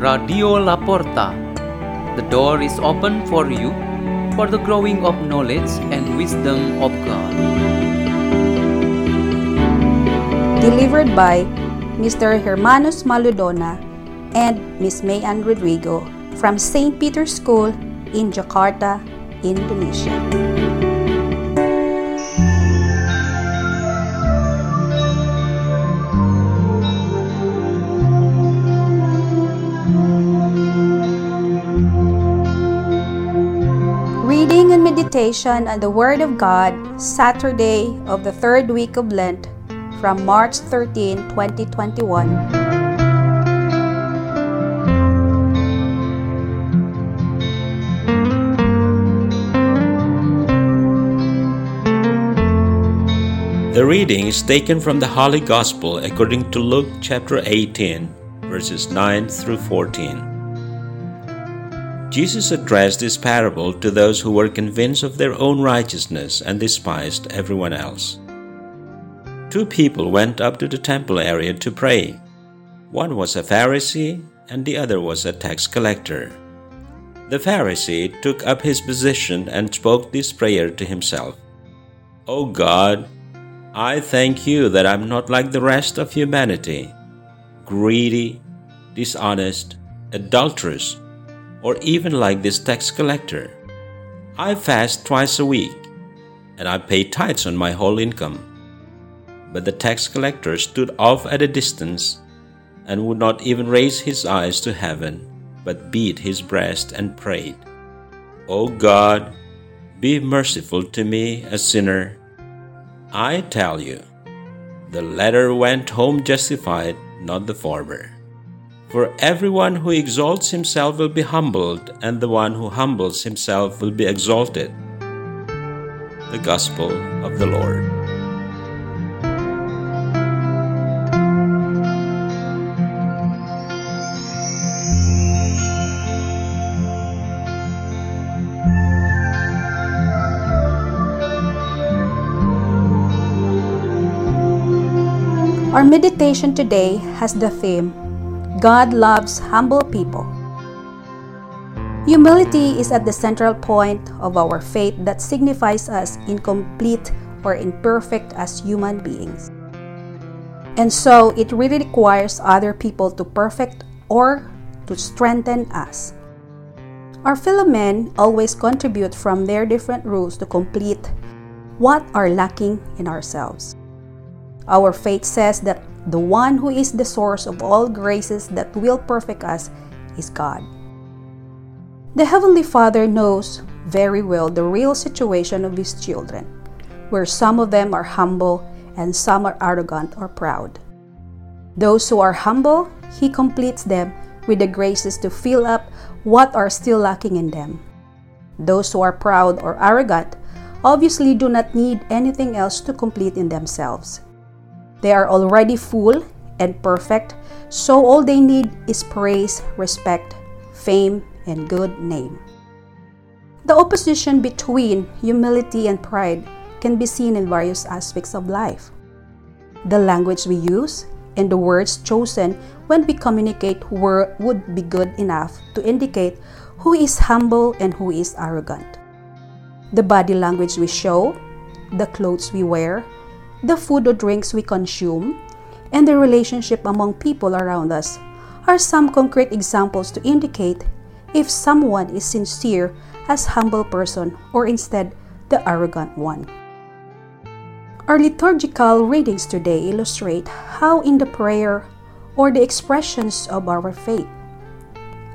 Radio La Porta. The door is open for you for the growing of knowledge and wisdom of God. Delivered by Mr. Hermanus Malo Dona and Miss May Ann Rodrigo from St. Peter's School in Jakarta, Indonesia. Reading and meditation on the Word of God, Saturday of the third week of Lent, from March 13, 2021. The reading is taken from the Holy Gospel according to Luke chapter 18, verses 9 through 14. Jesus addressed this parable to those who were convinced of their own righteousness and despised everyone else. Two people went up to the temple area to pray. One was a Pharisee and the other was a tax collector. The Pharisee took up his position and spoke this prayer to himself O God, I thank you that I'm not like the rest of humanity greedy, dishonest, adulterous, or even like this tax collector. I fast twice a week, and I pay tithes on my whole income. But the tax collector stood off at a distance and would not even raise his eyes to heaven, but beat his breast and prayed, O God, be merciful to me, a sinner. I tell you, the latter went home justified, not the former. For everyone who exalts himself will be humbled, and the one who humbles himself will be exalted. The Gospel of the Lord. Our meditation today has the theme God loves humble people. Humility is at the central point of our faith that signifies us incomplete or imperfect as human beings. And so it really requires other people to perfect or to strengthen us. Our fellow men always contribute from their different rules to complete what are lacking in ourselves. Our faith says that the one who is the source of all graces that will perfect us is God. The Heavenly Father knows very well the real situation of His children, where some of them are humble and some are arrogant or proud. Those who are humble, He completes them with the graces to fill up what are still lacking in them. Those who are proud or arrogant obviously do not need anything else to complete in themselves. They are already full and perfect, so all they need is praise, respect, fame, and good name. The opposition between humility and pride can be seen in various aspects of life. The language we use and the words chosen when we communicate were, would be good enough to indicate who is humble and who is arrogant. The body language we show, the clothes we wear, the food or drinks we consume, and the relationship among people around us are some concrete examples to indicate if someone is sincere as humble person or instead the arrogant one. Our liturgical readings today illustrate how in the prayer or the expressions of our faith,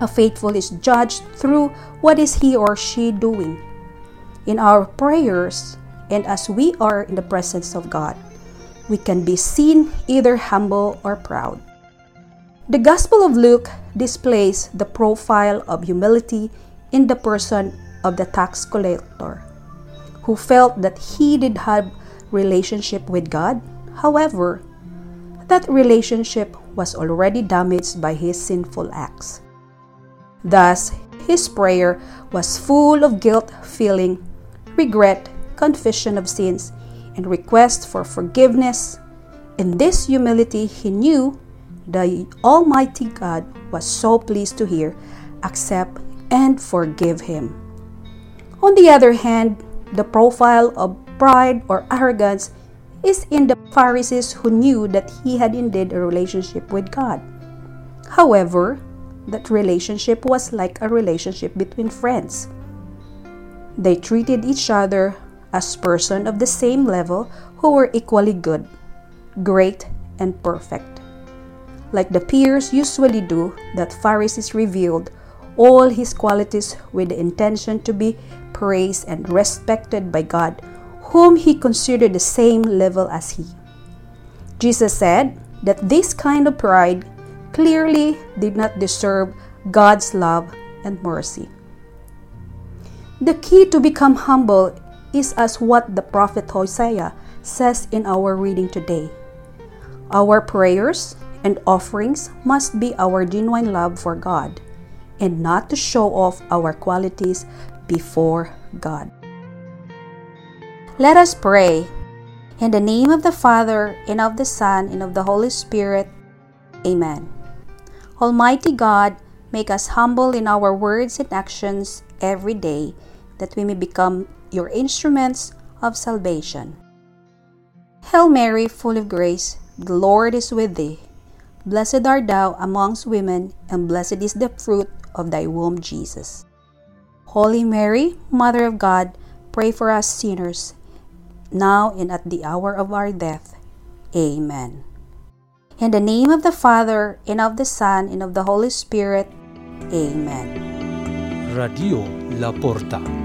a faithful is judged through what is he or she doing. In our prayers, and as we are in the presence of God, we can be seen either humble or proud. The Gospel of Luke displays the profile of humility in the person of the tax collector, who felt that he did have relationship with God. However, that relationship was already damaged by his sinful acts. Thus, his prayer was full of guilt feeling, regret, confession of sins, and request for forgiveness. In this humility, he knew the Almighty God was so pleased to hear, accept, and forgive him. On the other hand, the profile of pride or arrogance is in the Pharisees who knew that he had indeed a relationship with God. However, that relationship was like a relationship between friends. They treated each other as persons of the same level who were equally good, great, and perfect. Like the peers usually do, that Pharisees revealed all his qualities with the intention to be praised and respected by God, whom he considered the same level as he. Jesus said that this kind of pride clearly did not deserve God's love and mercy. The key to become humble is as what the prophet Hosea says in our reading today. Our prayers and offerings must be our genuine love for God and not to show off our qualities before God. Let us pray. In the name of the Father, and of the Son, and of the Holy Spirit. Amen. Almighty God, make us humble in our words and actions every day, that we may become your instruments of salvation. Hail Mary, full of grace, the Lord is with thee. Blessed art thou amongst women, and blessed is the fruit of thy womb, Jesus. Holy Mary, Mother of God, pray for us sinners, now and at the hour of our death. Amen. In the name of the Father, and of the Son, and of the Holy Spirit. Amen. Radio La Porta.